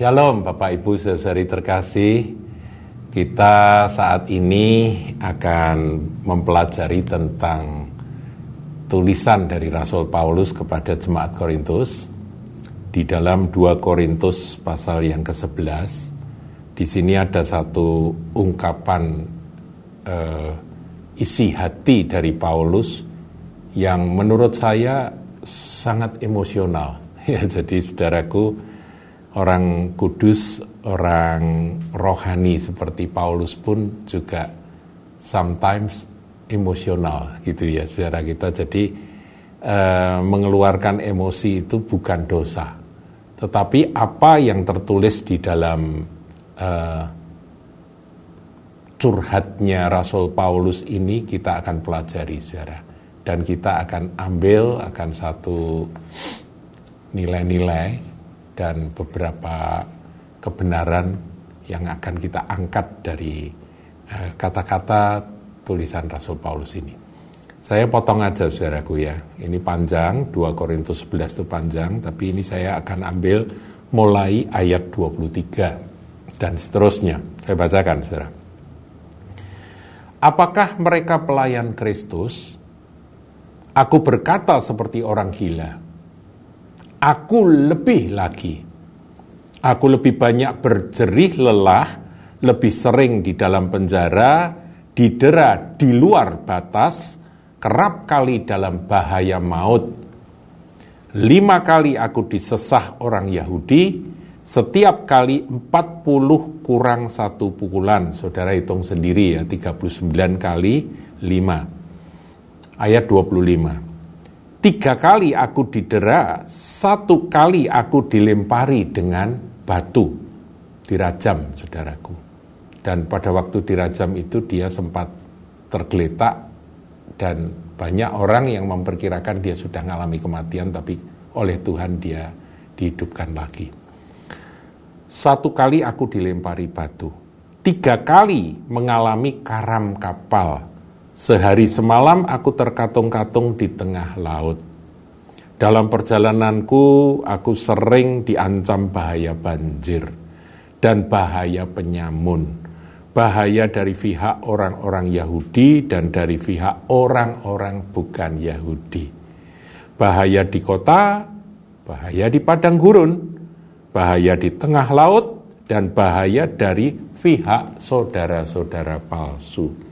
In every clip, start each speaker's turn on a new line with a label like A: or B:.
A: Shalom Bapak Ibu saudari terkasih. Kita saat ini akan mempelajari tentang tulisan dari Rasul Paulus kepada jemaat Korintus. Di dalam 2 Korintus pasal yang ke-11 di sini ada satu ungkapan uh, isi hati dari Paulus yang menurut saya sangat emosional. Ya jadi saudaraku orang kudus orang rohani seperti Paulus pun juga sometimes emosional gitu ya saudara kita. Jadi uh, mengeluarkan emosi itu bukan dosa. Tetapi apa yang tertulis di dalam uh, curhatnya Rasul Paulus ini kita akan pelajari saudara. Dan kita akan ambil akan satu nilai-nilai dan beberapa kebenaran yang akan kita angkat dari eh, kata-kata tulisan Rasul Paulus ini. Saya potong aja saudaraku ya. Ini panjang, 2 Korintus 11 itu panjang, tapi ini saya akan ambil mulai ayat 23 dan seterusnya. Saya bacakan saudara. Apakah mereka pelayan Kristus? Aku berkata seperti orang gila. Aku lebih lagi. Aku lebih banyak berjerih lelah, lebih sering di dalam penjara, didera di luar batas, kerap kali dalam bahaya maut. Lima kali aku disesah orang Yahudi, setiap kali 40 kurang satu pukulan. Saudara hitung sendiri ya, 39 kali 5. Ayat 25. Tiga kali aku didera, satu kali aku dilempari dengan batu. Dirajam, saudaraku. Dan pada waktu dirajam itu dia sempat tergeletak dan banyak orang yang memperkirakan dia sudah mengalami kematian tapi oleh Tuhan dia dihidupkan lagi. Satu kali aku dilempari batu, tiga kali mengalami karam kapal. Sehari semalam aku terkatung-katung di tengah laut. Dalam perjalananku aku sering diancam bahaya banjir dan bahaya penyamun bahaya dari pihak orang-orang Yahudi dan dari pihak orang-orang bukan Yahudi. Bahaya di kota, bahaya di padang gurun, bahaya di tengah laut, dan bahaya dari pihak saudara-saudara palsu.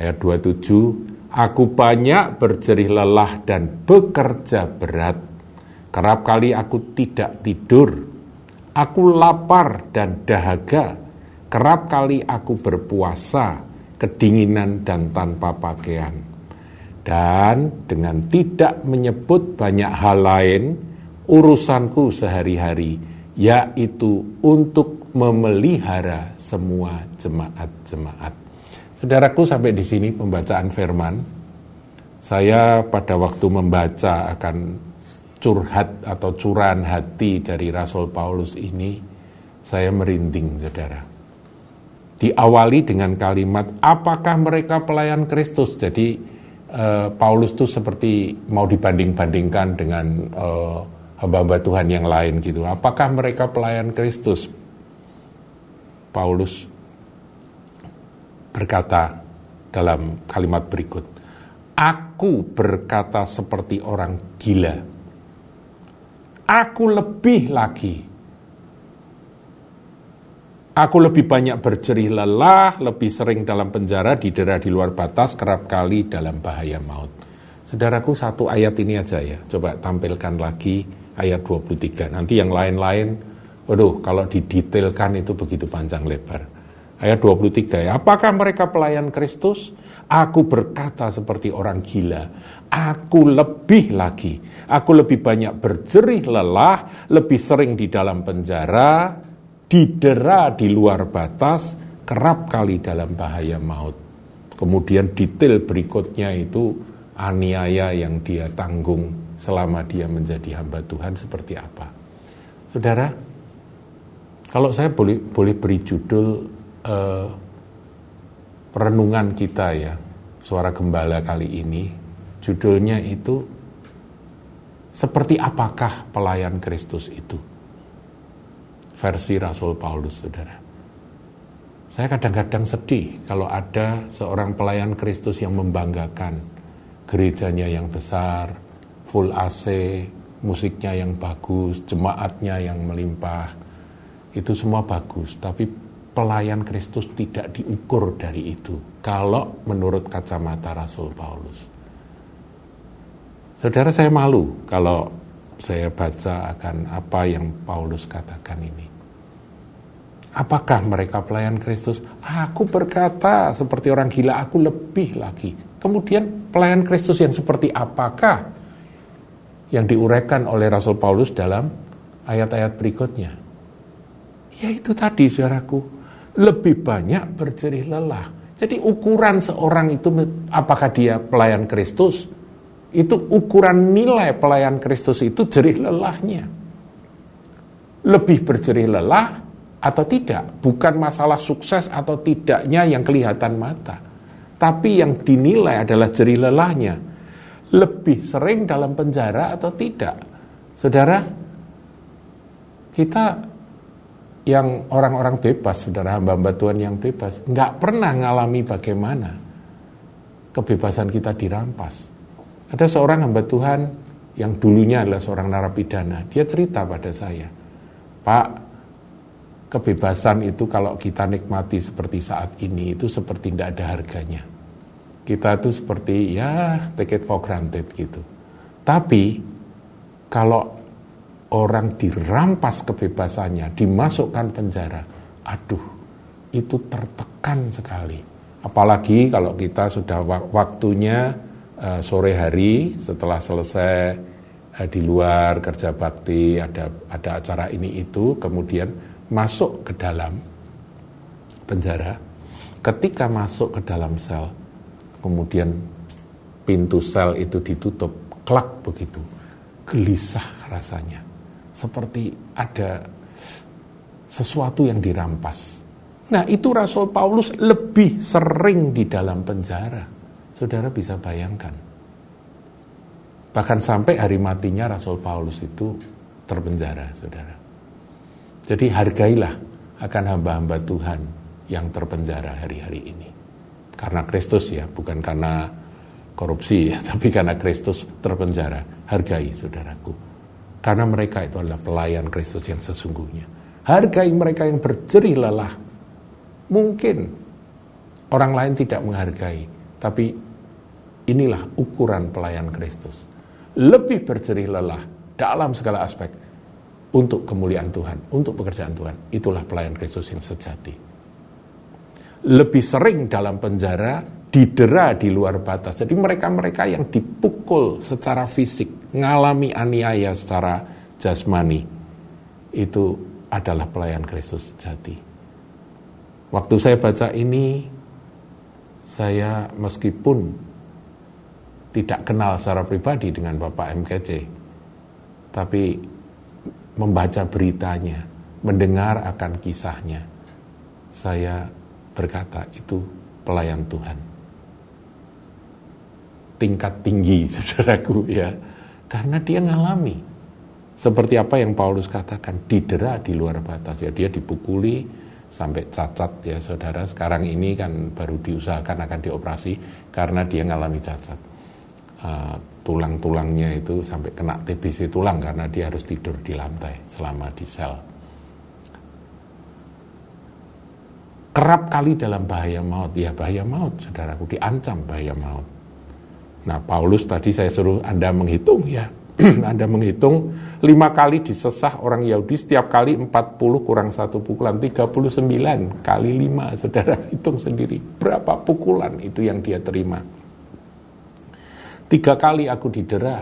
A: Ayat 27, Aku banyak berjerih lelah dan bekerja berat. Kerap kali aku tidak tidur. Aku lapar dan dahaga Kerap kali aku berpuasa, kedinginan dan tanpa pakaian. Dan dengan tidak menyebut banyak hal lain, urusanku sehari-hari, yaitu untuk memelihara semua jemaat-jemaat. Saudaraku sampai di sini pembacaan firman. Saya pada waktu membaca akan curhat atau curahan hati dari Rasul Paulus ini, saya merinding saudara diawali dengan kalimat apakah mereka pelayan Kristus. Jadi uh, Paulus itu seperti mau dibanding-bandingkan dengan uh, hamba-hamba Tuhan yang lain gitu. Apakah mereka pelayan Kristus? Paulus berkata dalam kalimat berikut, Aku berkata seperti orang gila. Aku lebih lagi Aku lebih banyak berjerih lelah, lebih sering dalam penjara, didera di luar batas, kerap kali dalam bahaya maut. Saudaraku satu ayat ini aja ya, coba tampilkan lagi ayat 23. Nanti yang lain-lain, waduh kalau didetailkan itu begitu panjang lebar. Ayat 23 ya, apakah mereka pelayan Kristus? Aku berkata seperti orang gila, aku lebih lagi, aku lebih banyak berjerih lelah, lebih sering di dalam penjara, didera di luar batas, kerap kali dalam bahaya maut. Kemudian detail berikutnya itu aniaya yang dia tanggung selama dia menjadi hamba Tuhan seperti apa. Saudara, kalau saya boleh boleh beri judul uh, renungan kita ya, suara gembala kali ini, judulnya itu seperti apakah pelayan Kristus itu? versi Rasul Paulus, saudara. Saya kadang-kadang sedih kalau ada seorang pelayan Kristus yang membanggakan gerejanya yang besar, full AC, musiknya yang bagus, jemaatnya yang melimpah. Itu semua bagus, tapi pelayan Kristus tidak diukur dari itu. Kalau menurut kacamata Rasul Paulus. Saudara saya malu kalau saya baca akan apa yang Paulus katakan ini. Apakah mereka pelayan Kristus? Aku berkata seperti orang gila, aku lebih lagi. Kemudian pelayan Kristus yang seperti apakah yang diuraikan oleh Rasul Paulus dalam ayat-ayat berikutnya? Yaitu tadi, saudaraku, lebih banyak berjerih lelah. Jadi ukuran seorang itu apakah dia pelayan Kristus? Itu ukuran nilai pelayan Kristus itu jerih lelahnya. Lebih berjerih lelah atau tidak, bukan masalah sukses atau tidaknya yang kelihatan mata, tapi yang dinilai adalah jerih lelahnya. Lebih sering dalam penjara atau tidak, saudara? Kita yang orang-orang bebas, saudara hamba-hamba Tuhan yang bebas, nggak pernah ngalami bagaimana kebebasan kita dirampas. Ada seorang hamba Tuhan yang dulunya adalah seorang narapidana, dia cerita pada saya, Pak, kebebasan itu kalau kita nikmati seperti saat ini itu seperti tidak ada harganya. Kita itu seperti ya take it for granted gitu. Tapi kalau orang dirampas kebebasannya, dimasukkan penjara, aduh itu tertekan sekali. Apalagi kalau kita sudah waktunya uh, sore hari setelah selesai uh, di luar kerja bakti ada ada acara ini itu kemudian masuk ke dalam penjara, ketika masuk ke dalam sel, kemudian pintu sel itu ditutup, klak begitu, gelisah rasanya, seperti ada sesuatu yang dirampas. Nah itu Rasul Paulus lebih sering di dalam penjara. Saudara bisa bayangkan. Bahkan sampai hari matinya Rasul Paulus itu terpenjara, saudara. Jadi hargailah akan hamba-hamba Tuhan yang terpenjara hari-hari ini. Karena Kristus ya, bukan karena korupsi ya, tapi karena Kristus terpenjara. Hargai saudaraku. Karena mereka itu adalah pelayan Kristus yang sesungguhnya. Hargai mereka yang berjerih lelah. Mungkin orang lain tidak menghargai, tapi inilah ukuran pelayan Kristus. Lebih berjerih lelah dalam segala aspek untuk kemuliaan Tuhan, untuk pekerjaan Tuhan. Itulah pelayan Kristus yang sejati. Lebih sering dalam penjara, didera di luar batas. Jadi mereka-mereka yang dipukul secara fisik, ngalami aniaya secara jasmani, itu adalah pelayan Kristus sejati. Waktu saya baca ini, saya meskipun tidak kenal secara pribadi dengan Bapak MKC, tapi membaca beritanya, mendengar akan kisahnya, saya berkata itu pelayan Tuhan. Tingkat tinggi, saudaraku ya. Karena dia ngalami. Seperti apa yang Paulus katakan, didera di luar batas. Ya, dia dipukuli sampai cacat ya saudara. Sekarang ini kan baru diusahakan akan dioperasi karena dia ngalami cacat. Uh, tulang-tulangnya itu sampai kena TBC tulang karena dia harus tidur di lantai selama di sel. Kerap kali dalam bahaya maut, ya bahaya maut, saudaraku, diancam bahaya maut. Nah, Paulus tadi saya suruh Anda menghitung ya, anda menghitung lima kali disesah orang Yahudi setiap kali 40 kurang satu pukulan 39 kali lima. Saudara hitung sendiri berapa pukulan itu yang dia terima. Tiga kali aku didera.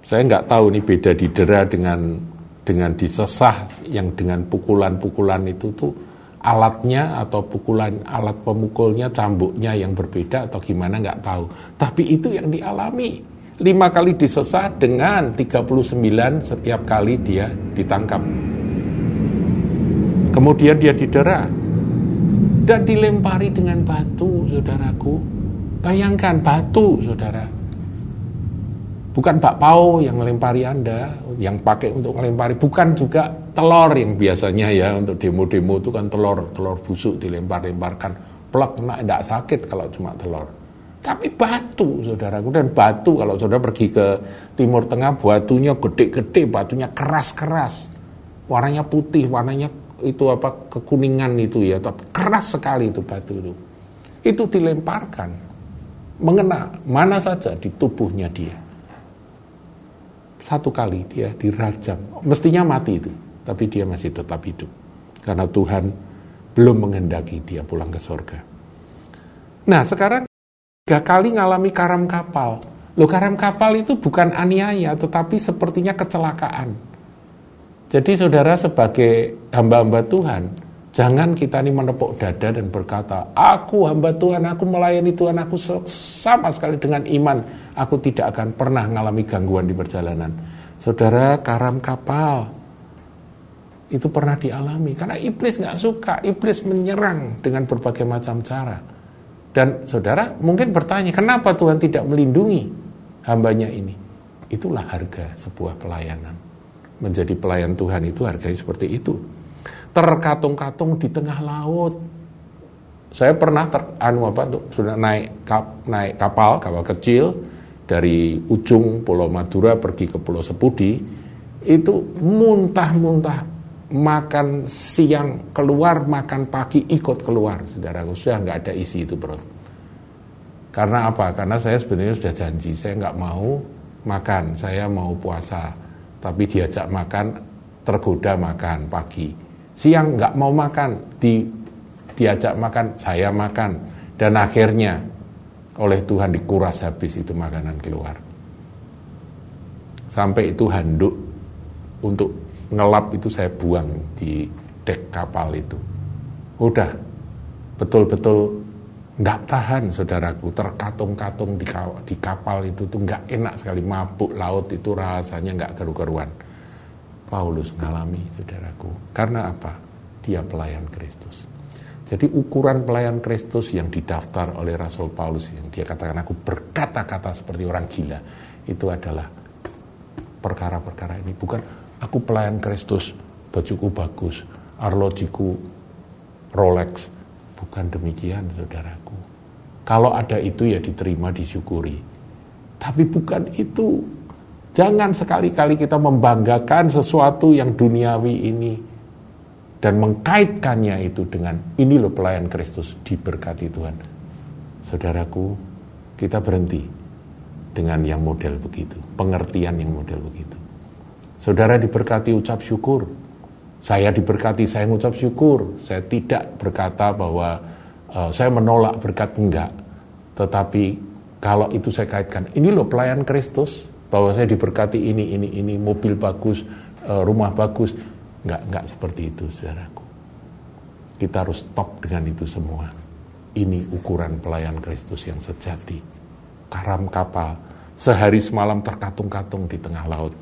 A: Saya nggak tahu ini beda didera dengan dengan disesah yang dengan pukulan-pukulan itu tuh alatnya atau pukulan alat pemukulnya cambuknya yang berbeda atau gimana nggak tahu. Tapi itu yang dialami. Lima kali disesah dengan 39 setiap kali dia ditangkap. Kemudian dia didera dan dilempari dengan batu, saudaraku. Bayangkan batu, saudara Bukan bakpao yang melempari Anda, yang pakai untuk melempari, bukan juga telur yang biasanya ya untuk demo-demo itu kan telur, telur busuk dilempar-lemparkan, plek kena tidak sakit kalau cuma telur. Tapi batu, saudaraku, dan batu kalau saudara pergi ke Timur Tengah, batunya gede-gede, batunya keras-keras, warnanya putih, warnanya itu apa kekuningan itu ya, tapi keras sekali itu batu itu. Itu dilemparkan, mengena mana saja di tubuhnya dia satu kali dia dirajam. Mestinya mati itu, tapi dia masih tetap hidup. Karena Tuhan belum menghendaki dia pulang ke surga. Nah sekarang tiga kali ngalami karam kapal. Lo karam kapal itu bukan aniaya, tetapi sepertinya kecelakaan. Jadi saudara sebagai hamba-hamba Tuhan, Jangan kita ini menepuk dada dan berkata, aku hamba Tuhan, aku melayani Tuhan, aku sama sekali dengan iman. Aku tidak akan pernah mengalami gangguan di perjalanan. Saudara, karam kapal itu pernah dialami. Karena iblis nggak suka, iblis menyerang dengan berbagai macam cara. Dan saudara mungkin bertanya, kenapa Tuhan tidak melindungi hambanya ini? Itulah harga sebuah pelayanan. Menjadi pelayan Tuhan itu harganya seperti itu terkatung-katung di tengah laut. Saya pernah ter, anu apa tuh sudah naik kap, naik kapal kapal kecil dari ujung Pulau Madura pergi ke Pulau Sepudi itu muntah-muntah makan siang keluar makan pagi ikut keluar. Saudaraku sudah nggak ada isi itu perut karena apa? Karena saya sebenarnya sudah janji. Saya nggak mau makan. Saya mau puasa. Tapi diajak makan tergoda makan pagi. Siang nggak mau makan, di, diajak makan, saya makan. Dan akhirnya oleh Tuhan dikuras habis itu makanan keluar. Sampai itu handuk untuk ngelap itu saya buang di dek kapal itu. Udah, betul-betul nggak tahan saudaraku, terkatung-katung di, kapal itu tuh nggak enak sekali, mabuk laut itu rasanya nggak keru-keruan. Paulus mengalami, saudaraku. Karena apa? Dia pelayan Kristus. Jadi ukuran pelayan Kristus yang didaftar oleh Rasul Paulus yang dia katakan aku berkata-kata seperti orang gila itu adalah perkara-perkara ini bukan aku pelayan Kristus bajuku bagus arlojiku Rolex bukan demikian saudaraku kalau ada itu ya diterima disyukuri tapi bukan itu Jangan sekali-kali kita membanggakan sesuatu yang duniawi ini dan mengkaitkannya itu dengan ini loh pelayan Kristus diberkati Tuhan. Saudaraku, kita berhenti dengan yang model begitu, pengertian yang model begitu. Saudara diberkati ucap syukur. Saya diberkati, saya mengucap syukur. Saya tidak berkata bahwa uh, saya menolak berkat enggak. Tetapi kalau itu saya kaitkan, ini loh pelayan Kristus, bahwa saya diberkati ini, ini, ini, mobil bagus, eh, rumah bagus. Enggak, enggak seperti itu, saudaraku. Kita harus stop dengan itu semua. Ini ukuran pelayan Kristus yang sejati. Karam kapal, sehari semalam terkatung-katung di tengah laut.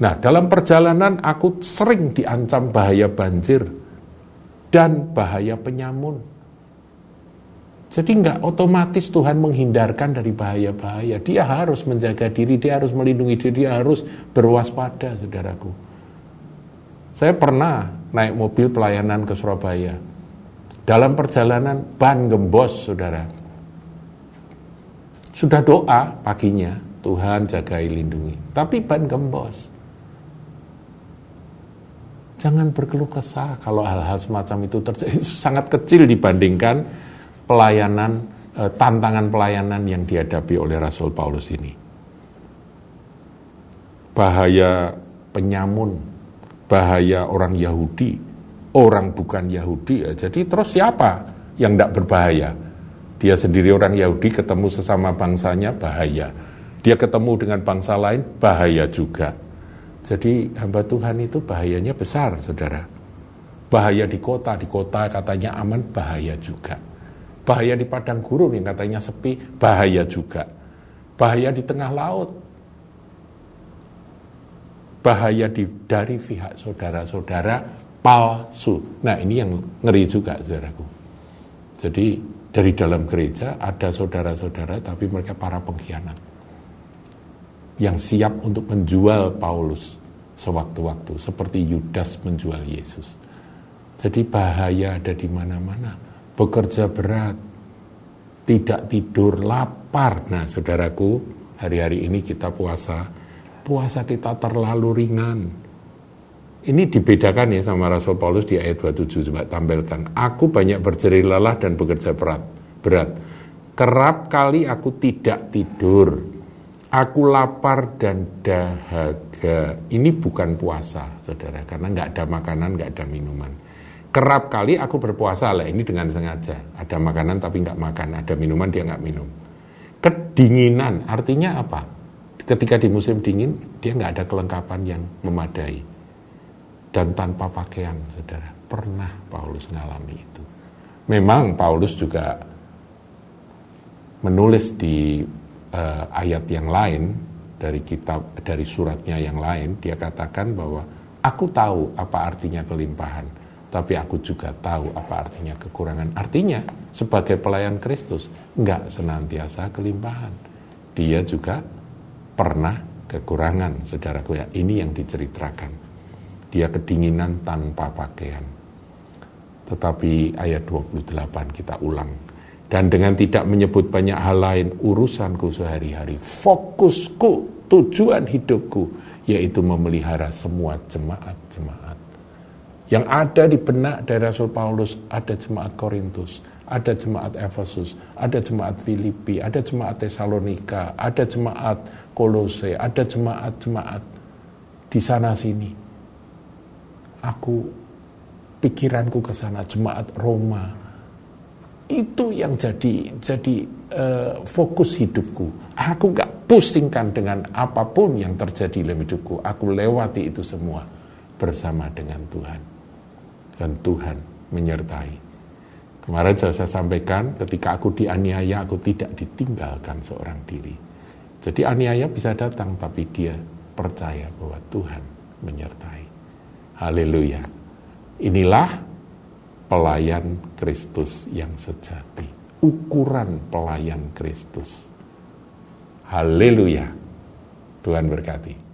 A: Nah, dalam perjalanan aku sering diancam bahaya banjir dan bahaya penyamun. Jadi nggak otomatis Tuhan menghindarkan dari bahaya-bahaya. Dia harus menjaga diri, dia harus melindungi diri, dia harus berwaspada, saudaraku. Saya pernah naik mobil pelayanan ke Surabaya. Dalam perjalanan ban gembos, saudara. Sudah doa paginya, Tuhan jagai lindungi. Tapi ban gembos. Jangan berkeluh kesah kalau hal-hal semacam itu terjadi. Sangat kecil dibandingkan pelayanan, eh, tantangan pelayanan yang dihadapi oleh Rasul Paulus ini. Bahaya penyamun, bahaya orang Yahudi, orang bukan Yahudi. Ya. Jadi terus siapa yang tidak berbahaya? Dia sendiri orang Yahudi ketemu sesama bangsanya bahaya. Dia ketemu dengan bangsa lain bahaya juga. Jadi hamba Tuhan itu bahayanya besar, saudara. Bahaya di kota, di kota katanya aman, bahaya juga bahaya di padang gurun yang katanya sepi, bahaya juga. Bahaya di tengah laut, bahaya di, dari pihak saudara-saudara palsu. Nah ini yang ngeri juga saudaraku. Jadi dari dalam gereja ada saudara-saudara tapi mereka para pengkhianat. yang siap untuk menjual Paulus sewaktu-waktu seperti Yudas menjual Yesus. Jadi bahaya ada di mana-mana. Bekerja berat, tidak tidur, lapar. Nah, saudaraku, hari-hari ini kita puasa. Puasa kita terlalu ringan. Ini dibedakan ya sama Rasul Paulus di ayat 27 coba tampilkan. Aku banyak berjerih lelah dan bekerja berat. Berat. Kerap kali aku tidak tidur. Aku lapar dan dahaga. Ini bukan puasa, saudara, karena nggak ada makanan, nggak ada minuman. Kerap kali aku berpuasa lah, ini dengan sengaja. Ada makanan tapi nggak makan, ada minuman dia nggak minum. Kedinginan, artinya apa? Ketika di musim dingin, dia nggak ada kelengkapan yang memadai. Dan tanpa pakaian, saudara. Pernah Paulus mengalami itu. Memang Paulus juga menulis di uh, ayat yang lain dari kitab dari suratnya yang lain dia katakan bahwa aku tahu apa artinya kelimpahan tapi aku juga tahu apa artinya kekurangan. Artinya sebagai pelayan Kristus nggak senantiasa kelimpahan. Dia juga pernah kekurangan saudaraku ya. Ini yang diceritakan. Dia kedinginan tanpa pakaian. Tetapi ayat 28 kita ulang dan dengan tidak menyebut banyak hal lain urusanku sehari-hari, fokusku, tujuan hidupku, yaitu memelihara semua jemaat-jemaat. Yang ada di benak dari Rasul Paulus, ada jemaat Korintus, ada jemaat Efesus, ada jemaat Filipi, ada jemaat Tesalonika, ada jemaat Kolose, ada jemaat-jemaat di sana sini. Aku pikiranku ke sana, jemaat Roma, itu yang jadi jadi uh, fokus hidupku. Aku gak pusingkan dengan apa pun yang terjadi dalam hidupku. Aku lewati itu semua bersama dengan Tuhan. Dan Tuhan menyertai. Kemarin sudah saya sampaikan, ketika aku dianiaya, aku tidak ditinggalkan seorang diri. Jadi aniaya bisa datang, tapi dia percaya bahwa Tuhan menyertai. Haleluya. Inilah pelayan Kristus yang sejati. Ukuran pelayan Kristus. Haleluya. Tuhan berkati.